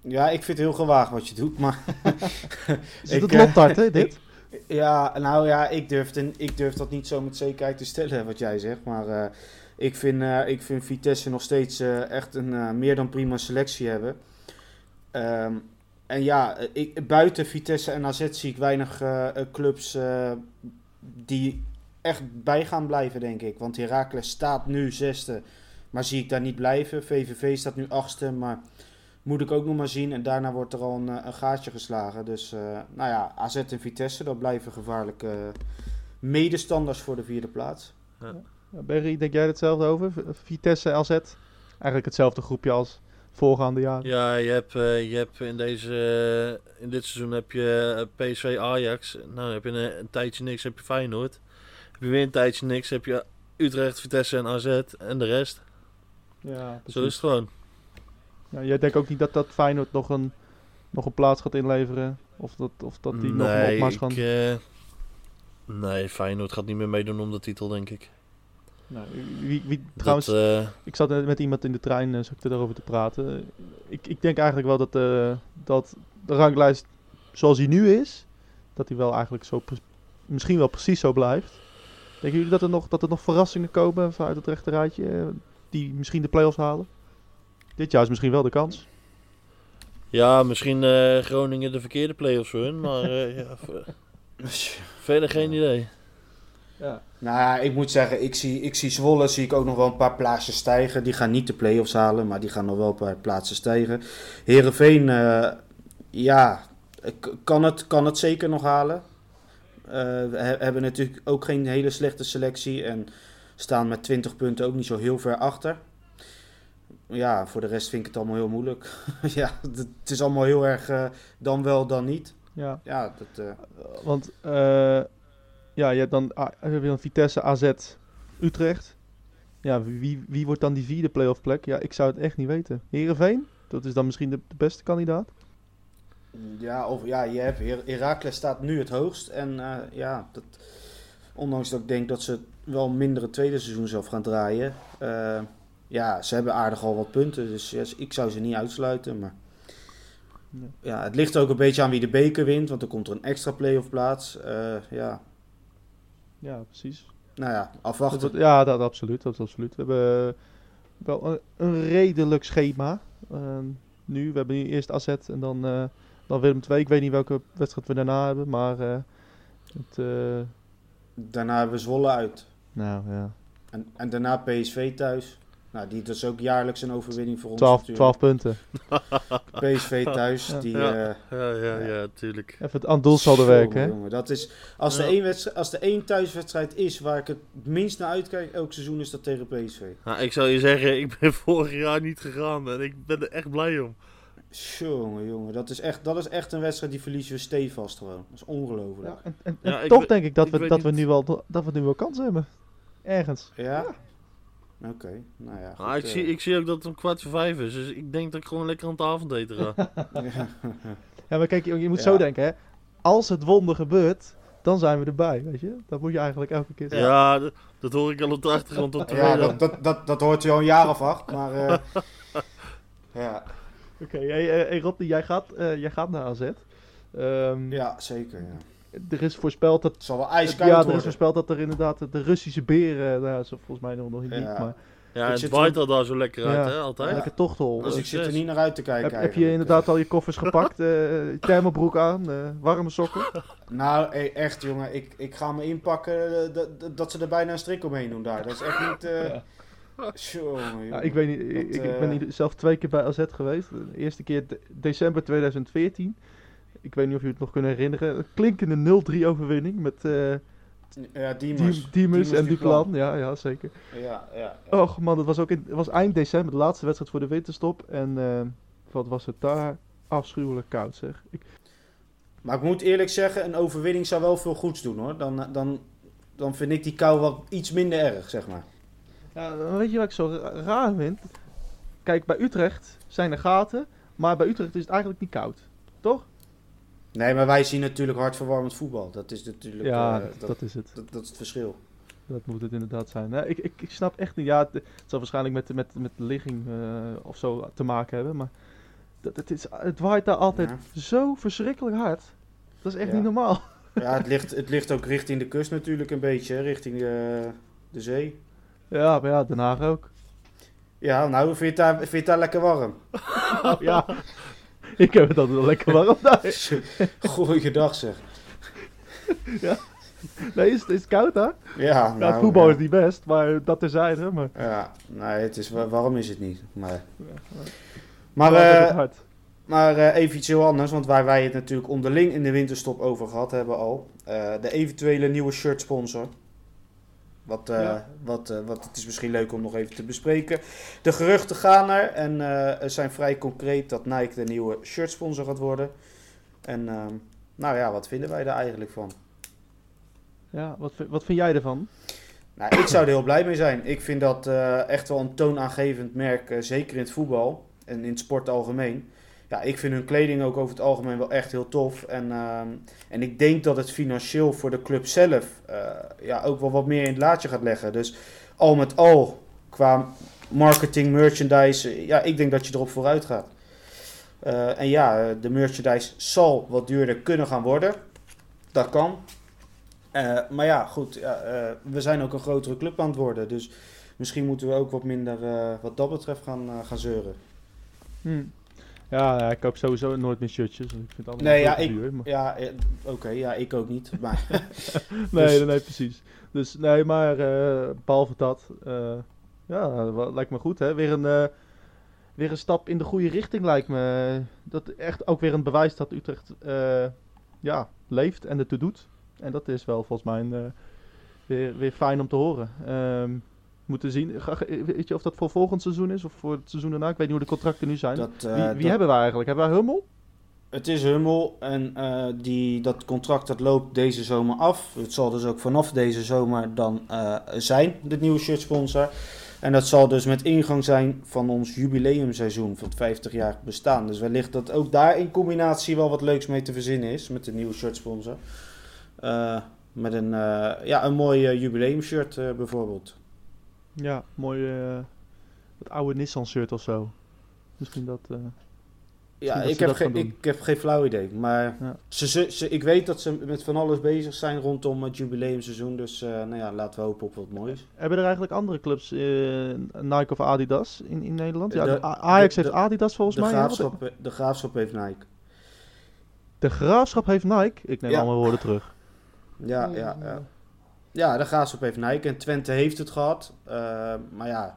ja, ik vind het heel gewaagd wat je doet, maar... [LAUGHS] Is het Ik, het lottart, hè, dit? Ja, nou ja, ik durf, ten- ik durf dat niet zo met zekerheid te stellen, wat jij zegt. Maar eh, ik, vind, eh, ik vind Vitesse nog steeds eh, echt een eh, meer dan prima selectie hebben. Ehm, en ja, ik, buiten Vitesse en AZ zie ik weinig clubs die echt bij gaan blijven, denk ik. Want Heracles staat nu zesde, maar zie ik daar niet blijven. VVV staat nu achtste, maar moet ik ook nog maar zien. En daarna wordt er al een, een gaatje geslagen. Dus, nou ja, AZ en Vitesse, dat blijven gevaarlijke medestanders voor de vierde plaats. Ja, Berry, denk jij hetzelfde over? Vitesse, AZ? Eigenlijk hetzelfde groepje als voorgaande jaar. Ja, je hebt, eh, je hebt in, deze, in dit seizoen heb je eh, PSV Ajax. Nou, heb je een, een tijdje niks, heb je Feyenoord. Heb je weer een tijdje niks, heb je Utrecht, Vitesse en AZ en de rest. Ja, Zo is het gewoon. Ja, jij denkt ook niet dat dat Feyenoord nog een, nog een plaats gaat inleveren? Of dat, of dat die nog een nee, opmars gaan... ik, eh, nee, Feyenoord gaat niet meer meedoen om de titel, denk ik. Nou, wie, wie, trouwens, Dat, eh, ik zat net met iemand in de trein, uh, zat ik erover te praten. Ik, ik denk eigenlijk wel dat, eh, dat de ranglijst zoals die nu is, dat die wel eigenlijk zo misschien wel precies zo blijft. Denken jullie dat er nog, dat er nog verrassingen komen vanuit het rechterrijtje, eh, die misschien de play-offs halen? Dit jaar is misschien wel de kans. ja, misschien eh, Groningen de verkeerde play-offs voor hun, maar eh, ja, [LAUGHS] verder geen idee. Ja. Nou ja, ik moet zeggen, ik zie, ik zie Zwolle zie ik ook nog wel een paar plaatsen stijgen. Die gaan niet de play-offs halen, maar die gaan nog wel een paar plaatsen stijgen. Herenveen, ja, k- kan het, kan het zeker nog halen. Eh, we he- hebben natuurlijk ook geen hele slechte selectie en staan met 20 punten ook niet zo heel ver achter. ja, voor de rest vind ik het allemaal heel moeilijk. [LAUGHS] ja, het, is allemaal heel erg eh, dan wel, dan niet. Ja, Ja, dat, eh, want eh, ja, je hebt dan, ah, heb je dan Vitesse, AZ, Utrecht. Ja, wie, wie wordt dan die vierde playoff plek? Ja, ik zou het echt niet weten. Heerenveen? Dat is dan misschien de, de beste kandidaat. ja, of, ja, je hebt Her- Heracles staat nu het hoogst. En eh, ja, dat, ondanks dat ik denk dat ze wel een mindere tweede seizoen zelf gaan draaien. eh, ja, ze hebben aardig al wat punten. Dus ik zou ze niet uitsluiten. Maar Ja. het ligt ook een beetje aan wie de beker wint. Want dan komt er een extra playoff plaats. Eh, ja, Ja, precies. nou ja, afwachten. ja, dat absoluut, dat absoluut. We hebben eh, wel een, een redelijk schema. Ehm, nu, we hebben nu eerst AZ en dan, eh, dan Willem II. Ik weet niet welke wedstrijd we daarna hebben, maar eh, het, eh, Daarna hebben we Zwolle uit. nou ja, En, en daarna PSV thuis. Nou, die, dat is ook jaarlijks een overwinning voor ons 12, natuurlijk. 12 punten. [LAUGHS] PSV thuis, Ja. die... Ja. eh, Ja, ja, Ja. ja, tuurlijk. Even het aan het doelsaldo jongen, werken, hè? jongen, dat is, als, Ja. er één wedstrijd, als er één thuiswedstrijd is waar ik het minst naar uitkijk elk seizoen, is dat tegen PSV. Nou, ik zou je zeggen, ik ben [LAUGHS] vorig jaar niet gegaan en ik ben er echt blij om. Jongen, jongen, dat is, echt, dat is echt een wedstrijd die verliezen we stevast gewoon. Dat is ongelooflijk. Ja, en en, Ja, en ik toch denk ik dat, ik we, dat, we nu wel, dat we nu wel kans hebben. Ergens. Ja? Oké, nou ja. Ik, eh, zie, ik zie ook dat het om kwart voor vijf is, dus ik denk dat ik gewoon lekker aan het avondeten ga. ja. [LAUGHS] [LAUGHS] Ja, maar kijk, je, je moet Ja. zo denken, hè. Als het wonder gebeurt, dan zijn we erbij, weet je. Dat moet je eigenlijk elke keer zeggen. ja, dat, dat hoor ik al op de achtergrond op de [LAUGHS] Ja, dat, dat, dat, dat hoort je al een jaar of acht, maar... eh, ja, Oké, hey, eh, hey, Rodney, jij gaat, eh, jij gaat naar AZ. Ehm, ja, zeker, ja. Er is voorspeld dat Het zal wel ijskoud ja, er is worden. voorspeld dat er inderdaad de Russische beren, nou, ja, zo volgens mij nog nog niet, Ja. maar Ja, Ik het waait er- al daar zo lekker uit, Ja. hè, altijd. lekker tochtel. Dus ik zit er niet naar uit te kijken heb, heb je inderdaad al je koffers [LAUGHS] gepakt, eh thermobroek aan, eh, warme sokken? Nou, echt jongen, ik, ik ga me inpakken eh, dat, ze er bijna een strik omheen doen daar. Dat is echt niet... eh Ja. Jongen, jongen. Ja, ik weet niet, ik, Dat, ik ben eh, hier zelf twee keer bij AZ geweest. De eerste keer de- december 2014. Ik weet niet of jullie het nog kunnen herinneren. Een klinkende 0-3 overwinning met eh Ja, Diem- Diemers. Diemers en Duplan. Ja, ja, zeker. Ja, ja. Och man, dat was ook in, het was eind december, de laatste wedstrijd voor de winterstop. En eh, wat was het daar afschuwelijk koud zeg. Ik, Maar ik moet eerlijk zeggen, een overwinning zou wel veel goeds doen hoor. Dan, dan, dan vind ik die kou wel iets minder erg, zeg maar. ja, weet je wat ik zo ra- raar vind? Kijk, bij Utrecht zijn er gaten, maar bij Utrecht is het eigenlijk niet koud. Toch? Nee, maar wij zien natuurlijk hartverwarmend voetbal. Dat is natuurlijk... ja, eh, dat, is het. dat, dat is het verschil. Dat moet het inderdaad zijn. Nee, ik, ik, ik snap echt niet. Ja, het, het zal waarschijnlijk met, met, met de ligging eh, of zo te maken hebben. Maar dat, het, is, het waait daar altijd Ja. zo verschrikkelijk hard. Dat is echt Ja. niet normaal. Ja, het ligt, het ligt ook richting de kust natuurlijk een beetje, richting de, de zee. Ja, maar ja, Den Haag ook. Ja, nou, vind je het daar, vind je het daar lekker warm? [LAUGHS] Ja, [LAUGHS] ik heb het altijd wel lekker warm [LAUGHS] daar. Goeiedag zeg. [LAUGHS] Nee, is, het- is het koud daar? Ja, Ja, nou, het voetbal ja. is niet best, maar dat terzijde. Maar, Ja, nee, het is, wa- warm is het niet. Maar, Ja, maar, eh, maar eh, even iets heel anders, want waar wij het natuurlijk onderling in de winterstop over gehad hebben al. eh, de eventuele nieuwe shirt sponsor. Wat, eh, Ja. wat, eh, wat het is misschien leuk om nog even te bespreken. De geruchten gaan er en eh, zijn vrij concreet dat Nike de nieuwe shirt sponsor gaat worden. En ehm, nou ja, wat vinden wij daar eigenlijk van? Ja, wat, vind- wat vind jij ervan? Nou, ik zou er heel blij mee zijn. Ik vind dat echt wel een toonaangevend merk, zeker in het voetbal en in het sport algemeen. Ja, ik vind hun kleding ook over het algemeen wel echt heel tof. En, ehm, en ik denk dat het financieel voor de club zelf eh, ja, ook wel wat meer in het laadje gaat leggen. Dus al met al, qua marketing, merchandise, eh, ja, ik denk dat je erop vooruit gaat. Eh, en ja, de merchandise zal wat duurder kunnen gaan worden. Dat kan. Maar ja, goed, we zijn ook een grotere club aan het worden. Dus misschien moeten we ook wat minder wat dat betreft gaan, gaan zeuren. Hm. Ja, ik koop sowieso nooit meer shirtjes. want Ik vind het Nee, ja, te ik, duur, maar- ja, eh, oké, ja, ik ook niet. [LAUGHS] Maar Nee, Dus- nee, nee, precies. Dus nee, maar eh, behalve dat, eh, ja, lijkt me goed, hè. Weer een, weer een stap in de goede richting lijkt me. Dat echt ook weer een bewijs dat Utrecht, ja, leeft en ertoe doet. En dat is wel volgens mij een, weer, weer fijn om te horen. Ehm, moeten zien. Weet je of dat voor volgend seizoen is of voor het seizoen daarna? Ik weet niet hoe de contracten nu zijn. Dat, eh, wie wie dat- hebben we eigenlijk? Hebben wij Hummel? Het is Hummel en eh, die, dat contract dat loopt deze zomer af. Het zal dus ook vanaf deze zomer dan eh, zijn, de nieuwe shirtsponsor. En dat zal dus met ingang zijn van ons jubileumseizoen van het 50 jaar bestaan. Dus wellicht dat ook daar in combinatie wel wat leuks mee te verzinnen is met de nieuwe shirtsponsor. Eh, met een, ja, een mooi jubileumshirt bijvoorbeeld. Ja, mooi. het oude Nissan shirt of zo. Misschien dat. eh, Ja, dat ik ze heb, dat geen- gaan doen. ik heb geen flauw idee. Maar Ja. ze, ze, ze- ik weet dat ze met van alles bezig zijn rondom het jubileumseizoen. Dus eh, nou ja, laten we hopen op wat moois. hebben er eigenlijk andere clubs, eh, Nike of Adidas in, in Nederland? Ja, De- Ajax de- heeft de- Adidas volgens De mij. graafschap, de graafschap heeft Nike. De Graafschap heeft Nike. Ik neem Ja. al mijn woorden terug. Ja, ja, ja. Ja, de graafschap heeft Nike. En Twente heeft het gehad. Eh, maar ja,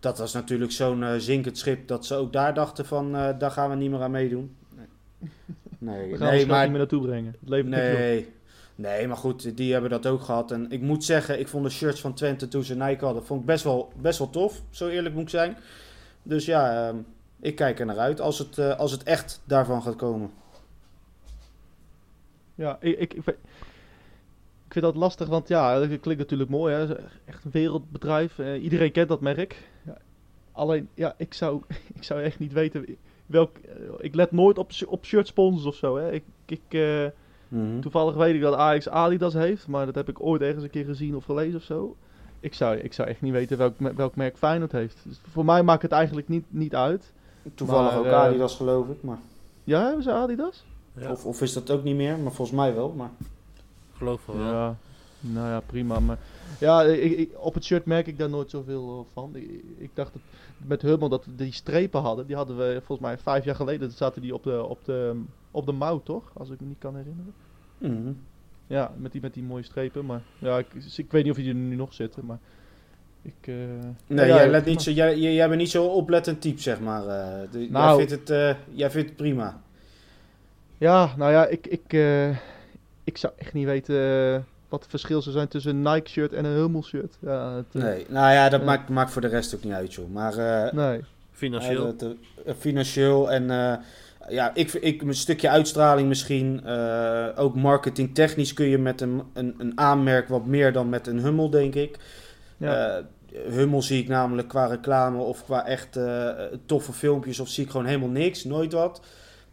dat was natuurlijk zo'n eh, zinkend schip dat ze ook daar dachten van, eh, daar gaan we niet meer aan meedoen. Nee, We gaan nee, maar niet meer naartoe brengen. Het levert op. Nee. Nee, maar goed, die hebben dat ook gehad. En ik moet zeggen, ik vond de shirts van Twente toen ze Nike hadden, vond ik best wel, best wel tof. Zo eerlijk moet ik zijn. Dus ja, ehm, ik kijk er naar uit als het, als het echt daarvan gaat komen. Ja, ik, ik, ik, vind- dat lastig, want ja, het klinkt natuurlijk mooi. Hè? Echt een wereldbedrijf. eh, iedereen kent dat merk. Ja, alleen, ja, ik zou, [LAUGHS] ik zou echt niet weten welk... eh, ik let nooit op, op shirt sponsors of zo. Hè? Ik, ik, eh, Mhm. toevallig weet ik dat Ajax Adidas heeft, maar dat heb ik ooit ergens een keer gezien of gelezen of zo. Ik zou, ik zou echt niet weten welk, welk merk Feyenoord heeft. Dus voor mij maakt het eigenlijk niet, niet uit. Toevallig Maar, ook Adidas geloof ik. Maar, Ja, hebben ze Adidas? Ja, of, of is dat ook niet meer, maar volgens mij wel. Maar, geloof wel. Ja, nou ja, prima. Maar ja, ik, ik- op het shirt merk ik daar nooit zoveel eh, van. Ik, ik dacht dat met Hummel dat we die strepen hadden. Die hadden we volgens mij vijf jaar geleden. zaten die op de, op de, op de mouw, toch? Als ik me niet kan herinneren. Mhm. Ja, met die, met die mooie strepen. Maar ja, ik, ik weet niet of die er nu nog zitten. Maar ik. eh, Nee, ja, jij, ja, let niet zo, jij, jij, jij bent niet zo oplettend type, zeg maar. eh. De- jij, Nou. vindt het, eh, jij vindt het prima. Ja, nou ja, ik, ik, eh, ik zou echt niet weten eh, wat het verschil zou zijn tussen een Nike shirt en een Hummel shirt. Ja, het, eh, Nee, nou ja, dat Ja. maakt, maakt voor de rest ook niet uit, joh. Maar eh, nee. Financieel. Dat, eh, financieel en eh, ja, ik, ik, een stukje uitstraling misschien. eh, ook marketingtechnisch kun je met een, een, een aanmerk wat meer dan met een Hummel, denk ik. Ja. Eh, Hummel zie ik namelijk qua reclame of qua echt eh, toffe filmpjes of zie ik gewoon helemaal niks, nooit wat.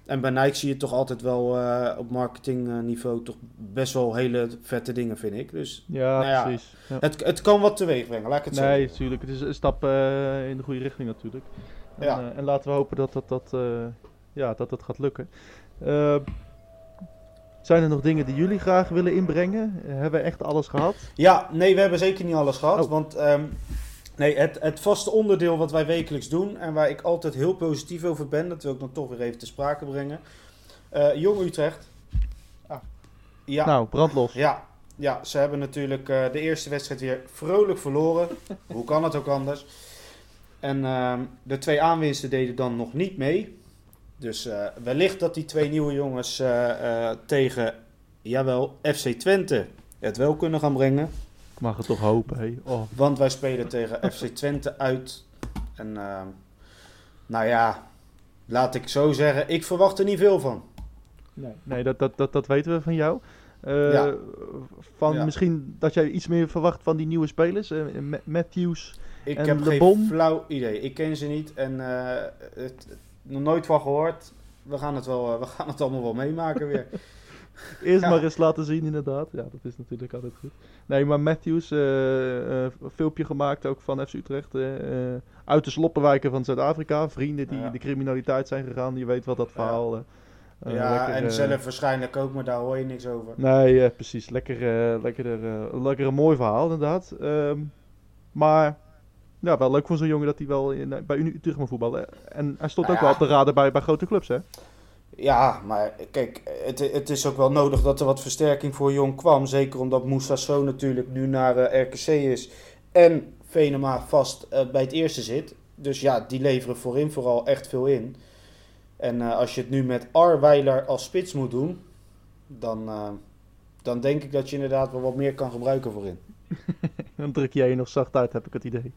En bij Nike zie je toch altijd wel eh, op marketingniveau toch best wel hele vette dingen, vind ik. Dus ja, nou ja, precies. Ja. het, het kan wat teweeg brengen, laat ik het Nee, zeggen. natuurlijk. Het is een stap eh, in de goede richting natuurlijk. En, Ja. eh, en laten we hopen dat dat, dat, ja, dat, dat gaat lukken. Zijn er nog dingen die jullie graag willen inbrengen? Hebben we echt alles gehad? Ja, nee, we hebben zeker niet alles gehad. Oh. Want ehm, nee, het, het vaste onderdeel wat wij wekelijks doen en waar ik altijd heel positief over ben, dat wil ik dan toch weer even te sprake brengen. Eh, Jong Utrecht. Ah. Ja, Nou, brandlos. ja, ja, ze hebben natuurlijk eh, de eerste wedstrijd weer vrolijk verloren. [LAUGHS] Hoe kan het ook anders? En ehm, de twee aanwinsten deden dan nog niet mee. Dus eh, wellicht dat die twee nieuwe jongens tegen, jawel, FC Twente het wel kunnen gaan brengen. Ik mag het toch hopen, hé. Oh. Want wij spelen tegen FC Twente uit. En ehm, nou ja, laat ik zo zeggen, ik verwacht er niet veel van. Nee, nee dat, dat, dat, dat weten we van jou. Eh, Ja. Van Ja. misschien dat jij iets meer verwacht van die nieuwe spelers. Ma- Matthews. Ik En heb geen flauw idee. Ik ken ze niet en eh, het, nog nooit van gehoord. We gaan het, wel, we gaan het allemaal wel meemaken weer. [LAUGHS] [LAUGHS] Eerst Ja. maar eens laten zien, inderdaad. Ja, dat is natuurlijk altijd goed. Nee, maar Matthews, eh, eh, filmpje gemaakt ook van FC Utrecht. eh, uit de sloppenwijken van Zuid-Afrika. Vrienden die Ja. de criminaliteit zijn gegaan. Je weet wat dat verhaal... eh, ja, lekker, en zelf waarschijnlijk ook, maar daar hoor je niks over. Nee, precies. Lekker, eh, lekker, lekker een mooi verhaal, inderdaad. Ehm, maar ja, wel leuk voor zo'n jongen dat hij wel in, bij Uni Utrecht mag voetballen. En hij stond Nou ook wel ja. op de radar bij, bij grote clubs, hè? Ja, maar kijk, het, het is ook wel nodig dat er wat versterking voor Jong kwam. Zeker omdat Moussa Sow natuurlijk nu naar eh, RKC is. En Venema vast eh, bij het eerste zit. Dus ja, die leveren voorin vooral echt veel in. En eh, als je het nu met Arweiler als spits moet doen, dan, dan denk ik dat je inderdaad wel wat meer kan gebruiken voorin. [LAUGHS] Dan druk jij je nog zacht uit, heb ik het idee.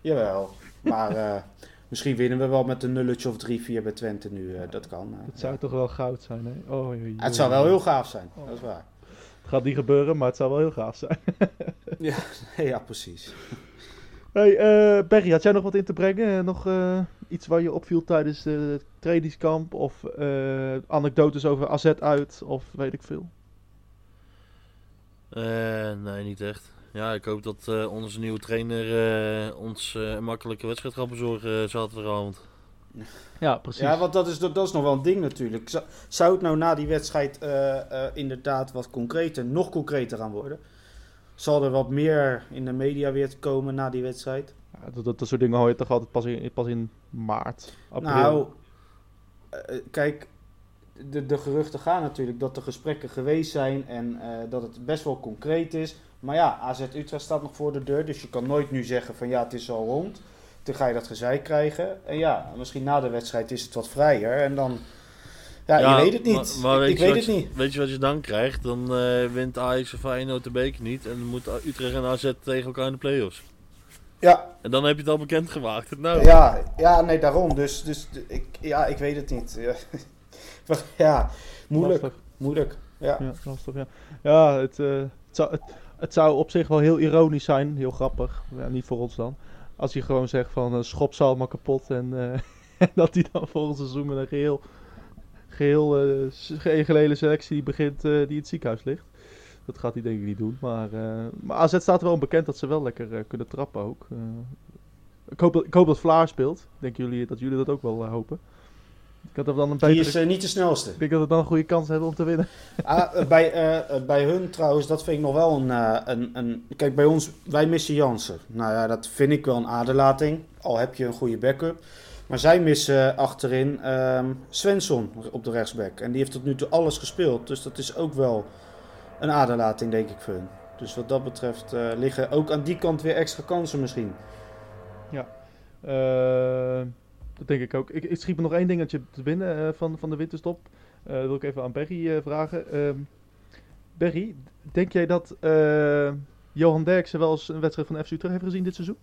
Jawel. Maar misschien winnen we wel met een nulletje of 3-4 bij Twente nu. eh, dat kan. eh. Het zou toch wel goud zijn, hè? Oh, joh, Het zou wel heel gaaf zijn. Dat is waar. Het gaat niet gebeuren, maar het zou wel heel gaaf zijn. [LAUGHS] ja, precies. Hey, eh Berry, had jij nog wat in te brengen? Nog eh, iets waar je opviel tijdens de trainingskamp? Of eh, anekdotes over AZ uit? Of weet ik veel? Eh, nee, niet echt. Ja, ik hoop dat eh, onze nieuwe trainer eh, ons eh, een makkelijke wedstrijd gaat bezorgen eh, zaterdagavond. Ja, precies. Ja, want dat is, dat, dat is nog wel een ding natuurlijk. Zou, zou het nou na die wedstrijd eh, eh, inderdaad wat concreter, nog concreter gaan worden? Zal er wat meer in de media weer komen na die wedstrijd? Ja, dat, dat, dat soort dingen hoor je toch altijd pas in, pas in maart, april. Nou, kijk, de, de geruchten gaan natuurlijk dat er gesprekken geweest zijn en eh, dat het best wel concreet is. Maar ja, AZ Utrecht staat nog voor de deur, dus je kan nooit nu zeggen van ja, het is al rond. Dan ga je dat gezeik krijgen. En ja, misschien na de wedstrijd is het wat vrijer en dan... Ja, je weet het niet. Maar, weet, ik je weet wat het je, niet. Weet je wat je dan krijgt? Dan eh, wint Ajax of Feyenoord de beker niet. En dan moet Utrecht en AZ tegen elkaar in de play-offs. Ja, En dan heb je het al bekendgemaakt. Nou, ja, ja, nee, daarom. Dus, dus ik, ja, ik weet het niet. Ja, [LAUGHS] moeilijk. Lastig. Moeilijk. Ja. Ja, lastig, ja. Ja, het, eh, het, zou, het, het zou op zich wel heel ironisch zijn, heel grappig. Ja, niet voor ons dan. Als je gewoon zegt van eh, schop allemaal kapot en, eh, [LAUGHS] en dat hij dan volgend seizoen met een geheel, geheel eh, gehele selectie begint die in het ziekenhuis ligt. Dat gaat hij denk ik niet doen. Maar, maar AZ staat wel bekend dat ze wel lekker kunnen trappen ook. Ik, hoop dat, ik hoop dat Vlaar speelt. Denken jullie dat jullie dat ook wel hopen? Ik had dan een Die betere... is eh, niet de snelste. Ik denk dat we dan een goede kans hebben om te winnen. Ah, eh, bij, eh, bij hun trouwens, dat vind ik nog wel een, eh, een, een... Kijk, bij ons, wij missen Jansen. Nou ja, dat vind ik wel een aderlating. Al heb je een goede backup. Maar zij missen achterin ehm Svensson op de rechtsback. En die heeft tot nu toe alles gespeeld. Dus dat is ook wel een aderlating, denk ik, voor hun. Dus wat dat betreft eh, liggen ook aan die kant weer extra kansen misschien. Eh, dat denk ik ook. Ik, ik schiet me nog één dingetje te binnen eh, van, van de winterstop. Eh dat wil ik even aan Berry eh, vragen. Ehm Berry, denk jij dat eh, Johan Derksen wel eens een wedstrijd van FC Utrecht heeft gezien dit seizoen?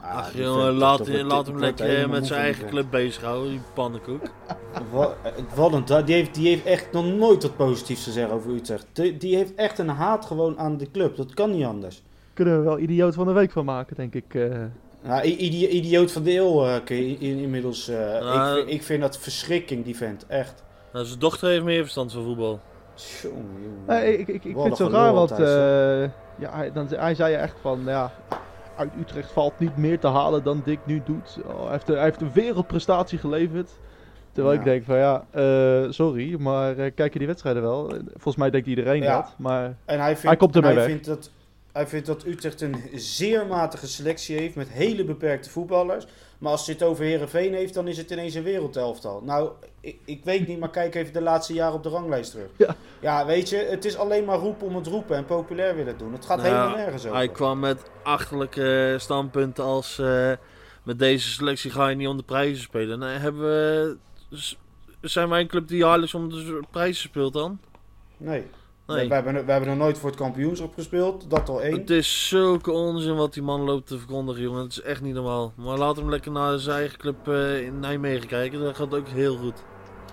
Ah, Ach jongen, laat, laat hem lekker met zijn eigen club bezighouden, die pannenkoek. [LAUGHS] Wat, wat een ta- die, heeft, die heeft echt nog nooit wat positiefs te zeggen over Utrecht. Die, die heeft echt een haat gewoon aan de club. Dat kan niet anders. Kunnen we wel idioot van de week van maken, denk ik. eh. Idi- idioot van de eeuw eh, kun je i- inmiddels. eh, Nou, ik, vind- ik vind dat verschrikking, die vent. Echt. Nou, zijn dochter heeft meer verstand van voetbal. Nee, ik, ik, ik vind het zo raar, want eh, ja, hij, dan, hij zei echt van, ja, uit Utrecht valt niet meer te halen dan Dick nu doet. Oh, hij, heeft, een- hij heeft een wereldprestatie geleverd. Terwijl Ja. ik denk van, ja, eh, sorry, maar eh, kijk je die wedstrijden wel? Volgens mij denkt iedereen Ja. dat, maar En hij vindt, Hij komt ermee hij weg. Vindt dat, hij vindt dat Utrecht een zeer matige selectie heeft met hele beperkte voetballers. Maar als het over Herenveen heeft, dan is het ineens een wereldelftal. Nou, ik, ik weet niet, maar kijk even de laatste jaren op de ranglijst terug. Ja. ja, weet je, het is alleen maar roepen om het roepen en populair willen doen. Het gaat Nou, helemaal nergens over. Hij kwam met achterlijke standpunten als eh, met deze selectie ga je niet om de prijzen spelen. Nee, hebben we, zijn wij een club die jaarlijks om de prijzen speelt dan? Nee. Nee. We, hebben, we hebben nog nooit voor het kampioenschap gespeeld. Dat al één. Het is zulke onzin wat die man loopt te verkondigen, jongen. Het is echt niet normaal. Maar laat hem lekker naar zijn eigen club eh, in Nijmegen kijken. Dat gaat ook heel goed.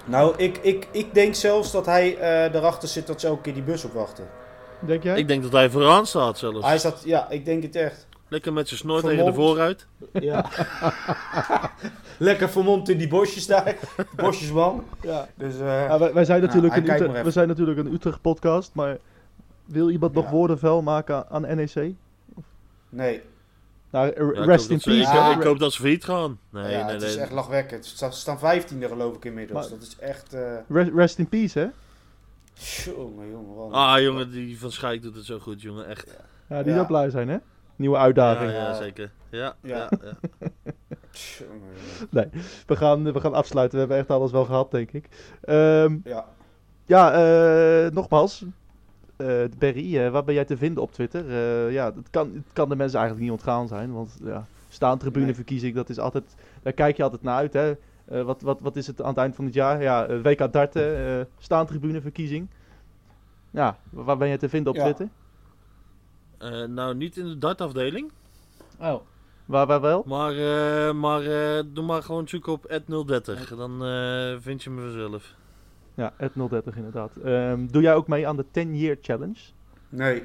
Nou, ik, ik, ik denk zelfs dat hij eh erachter zit dat ze elke keer die bus opwachten. denk jij? Ik denk dat hij vooraan staat zelfs. Hij zat, ja, ik denk het echt. Lekker met zijn snor tegen de Vermomd. vooruit. Ja. [LAUGHS] Lekker vermomd in die bosjes daar. [LAUGHS] Bosjesman. ja. Dus, eh, Ja, wij, wij zijn natuurlijk een Utrecht, we zijn natuurlijk een Utrecht podcast, maar wil iemand nog woorden vuil maken aan NEC? nee. Nou, rest hoop in dat ze- peace. ik, Ja. hè? ik hoop dat ze failliet gaan. Nee, ja, nee, het nee. is echt lachwekkend. Ze staan- Ze staan vijftiende geloof ik inmiddels. Maar- dat is echt... eh Rest, rest in peace, hè? Jongen, jongen. Ah, jongen, die van Schijk doet het zo goed, jongen. Echt. Ja, die Ja. zou blij zijn, hè? Nieuwe uitdaging. ja, zeker. Ja, Ja. ja. [LAUGHS] jongen. We, gaan, we gaan afsluiten. We hebben echt alles wel gehad, denk ik. Ehm, Ja. ja, eh, nogmaals. eh Berry, eh, waar ben jij te vinden op Twitter? Eh, ja, het kan, het kan de mensen eigenlijk niet ontgaan zijn. Want ja, staantribuneverkiezing, dat is altijd... Daar kijk je altijd naar uit, hè? Eh, wat, wat, wat is het aan het eind van het jaar? Ja, WK darten, eh staantribuneverkiezing. Ja, waar ben jij te vinden op Ja. Twitter? Eh, nou, niet in de dartafdeling. Oh. Waar, waar wel? Maar, eh, maar eh, doe maar gewoon zoeken op @030. Dan eh, vind je me vanzelf. Ja, het 030 inderdaad. Ehm, doe jij ook mee aan de 10 Year Challenge? Nee.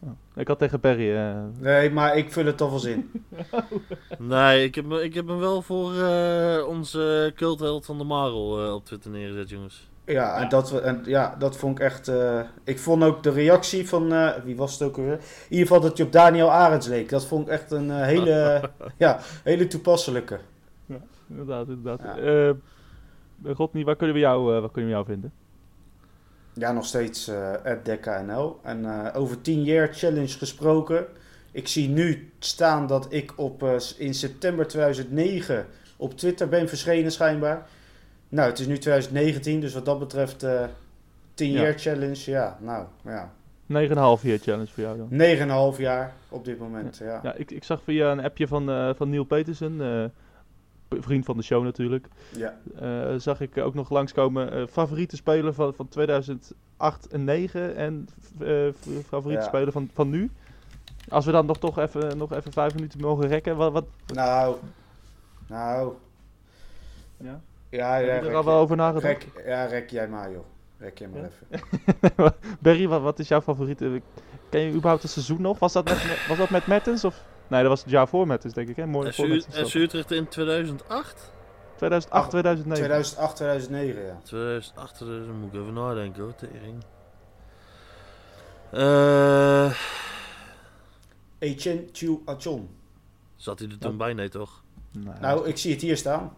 Oh. Ik had tegen Perry... eh, Nee, maar ik vul het toch wel zin. [LAUGHS] Nee, ik heb, me- ik heb hem wel voor eh, onze cultheld van de Marel eh, op Twitter neergezet, jongens. Ja, en dat, en, ja, dat vond ik echt... eh, ik vond ook de reactie van... eh, wie was het ook alweer? In ieder geval dat je op Daniel Arends leek. Dat vond ik echt een eh, hele, [LAUGHS] ja, hele toepasselijke. inderdaad, inderdaad. Ja. Rodney, waar kunnen we jou, waar kunnen we jou vinden? Ja, nog steeds eh DekkaNL. En over 10 jaar challenge gesproken. Ik zie nu staan dat ik op, in september 2009 op Twitter ben verschenen schijnbaar. Nou, het is nu 2019, dus wat dat betreft eh 10 Ja. jaar challenge. Ja, nou ja. 9,5 Year Challenge voor jou dan. 9,5 jaar op dit moment. Ja. Ja, ik, ik zag via een appje van, eh, van Neil Petersen, eh, vriend van de show natuurlijk, Ja. eh, zag ik ook nog langskomen eh favoriete speler van, van 2008 en 9 en eh, favoriete Ja. speler van, van nu. Als we dan nog toch even, nog even vijf minuten mogen rekken, wat, wat Nou, nou. ja? Ja, heb ja, je er al wel over nagedacht? rek, ja, rek jij maar joh. Rek jij maar Ja? even. [LAUGHS] Barry, wat, wat is jouw favoriete? Ken je überhaupt het seizoen nog? Was dat met, was dat met Mertens? Of? Nee, dat was het jaar voor Mertens, denk ik. Hè? Mooi voor Mertens. Utrecht in 2008? 2008, 2009. 2008, 2009 ja. 2008, dus dan moet ik even nadenken hoor, tering. Eh, Etienne Chu Achon. zat hij er toen bij? Nee toch? Nee. Nou, ik zie het hier staan.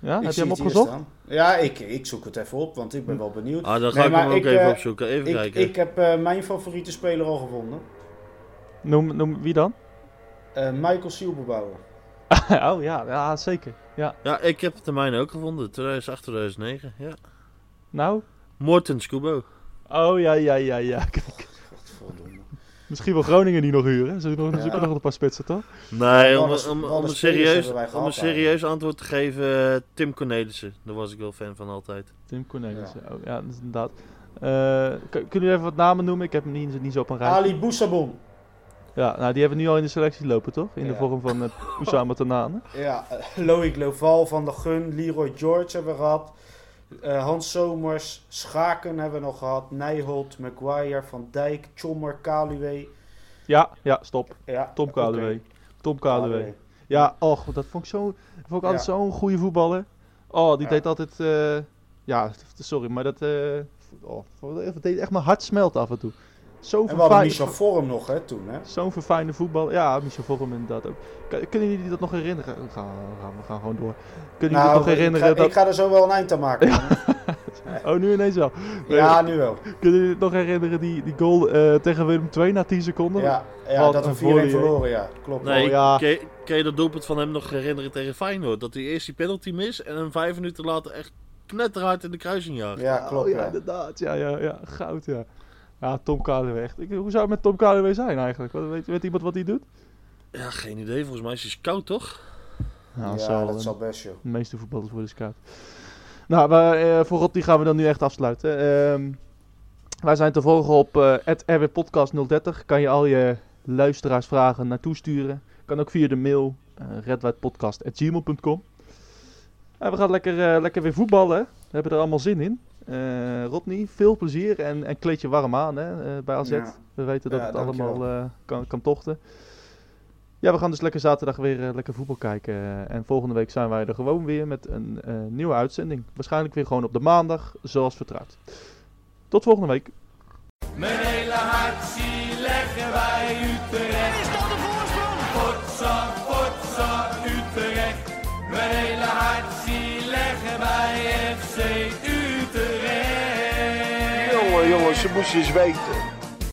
Ja, ik heb je hem opgezocht? Ja, ik, ik zoek het even op, want ik ben wel benieuwd. Ah, dan ga Nee, ik hem ook ik, even eh, opzoeken. Even ik, kijken. ik heb eh, mijn favoriete speler al gevonden. Noem, noem wie dan? Eh, Michael Sielbebouwer. [LAUGHS] oh ja, ja, zeker. Ja. Ja, ik heb de mijne ook gevonden. 2008, 2009. Ja. Nou? Morten Scubo. Oh ja, ja, ja, ja. [LAUGHS] Kijk. Misschien wel Groningen die nog huren. Ze zoeken nog een paar spitsen, toch? Nee, om, om, een serieus, hebben om een serieus antwoord te geven, eh, Tim Cornelissen. Daar was ik wel fan van altijd. Tim Cornelissen. Ja, oh, ja dat is inderdaad. Eh, k- kunnen jullie even wat namen noemen? Ik heb hem niet, niet zo op een rij. Ali Boussabon. Ja, nou die hebben we nu al in de selectie lopen, toch? In de vorm van [LAUGHS] uh, Tanane. Ja, Loïc Loval, Van der Gun, Leroy George hebben we gehad. Eh, Hans Somers, Schaken hebben we nog gehad. Nijholt, Maguire, Van Dijk, Chommer, Kaluwe. Ja, ja, stop. Ja, Tom. Kaluwe. Tom Kaluwe. Ja, och, dat vond ik, zo, vond ik altijd Ja. zo'n goede voetballer. Oh, die Ja. deed altijd... eh, ja, sorry, maar dat... eh oh, dat deed echt mijn hart smelt af en toe. Zo'n En we hadden Michel Vorm nog hè, toen. Hè? Zo'n verfijnde voetbal. Ja, Michel Vorm inderdaad ook. Kunnen jullie dat nog herinneren? We gaan, we gaan, we gaan gewoon door. Kunnen jullie Nou, nog herinneren ik, ga, dat... ik ga er zo wel een eind aan maken. [LAUGHS] Oh, nu ineens wel. ja, nu wel. Kunnen jullie het nog herinneren, die, die goal eh, tegen Willem II na 10 seconden? Ja, ja Wat dat we een 4-1 volley, verloren, ja. Klopt. Nee, Oh, ja. je dat doelpunt van hem nog herinneren tegen Feyenoord? Dat hij eerst die penalty mis en hem vijf minuten later echt knetterhard in de kruising jaagt. Ja, klopt. Oh, ja, ja. inderdaad. Ja, ja, ja. Goud, ja. Ja, Tom Kaluwe echt. Ik, hoe zou het met Tom Kaluwe zijn eigenlijk? Wat- Weet, weet iemand wat hij doet? Ja, geen idee. Volgens mij is hij scout toch? Nou, Ja, zal dat zal best, joh. De meeste voetballers worden scout. Nou, maar, eh, voor Rob die gaan we dan nu echt afsluiten. Ehm, wij zijn te volgen op uh, Podcast 030. Kan je al je luisteraarsvragen naartoe sturen. Kan ook via de mail uh, redwhitepodcast.gmail.com En we gaan lekker, uh, lekker weer voetballen. We hebben er allemaal zin in. Uh, Rodney, veel plezier en, en kleed je warm aan hè, uh, bij AZ. Ja. We weten dat Ja, het allemaal uh, kan, kan tochten. Ja, we gaan dus lekker zaterdag weer uh, lekker voetbal kijken. En volgende week zijn wij er gewoon weer met een uh, nieuwe uitzending. Waarschijnlijk weer gewoon op de maandag, zoals vertrouwd. Tot volgende week. Mijn hele hart zie leggen wij Utrecht. Ze moesten eens weten.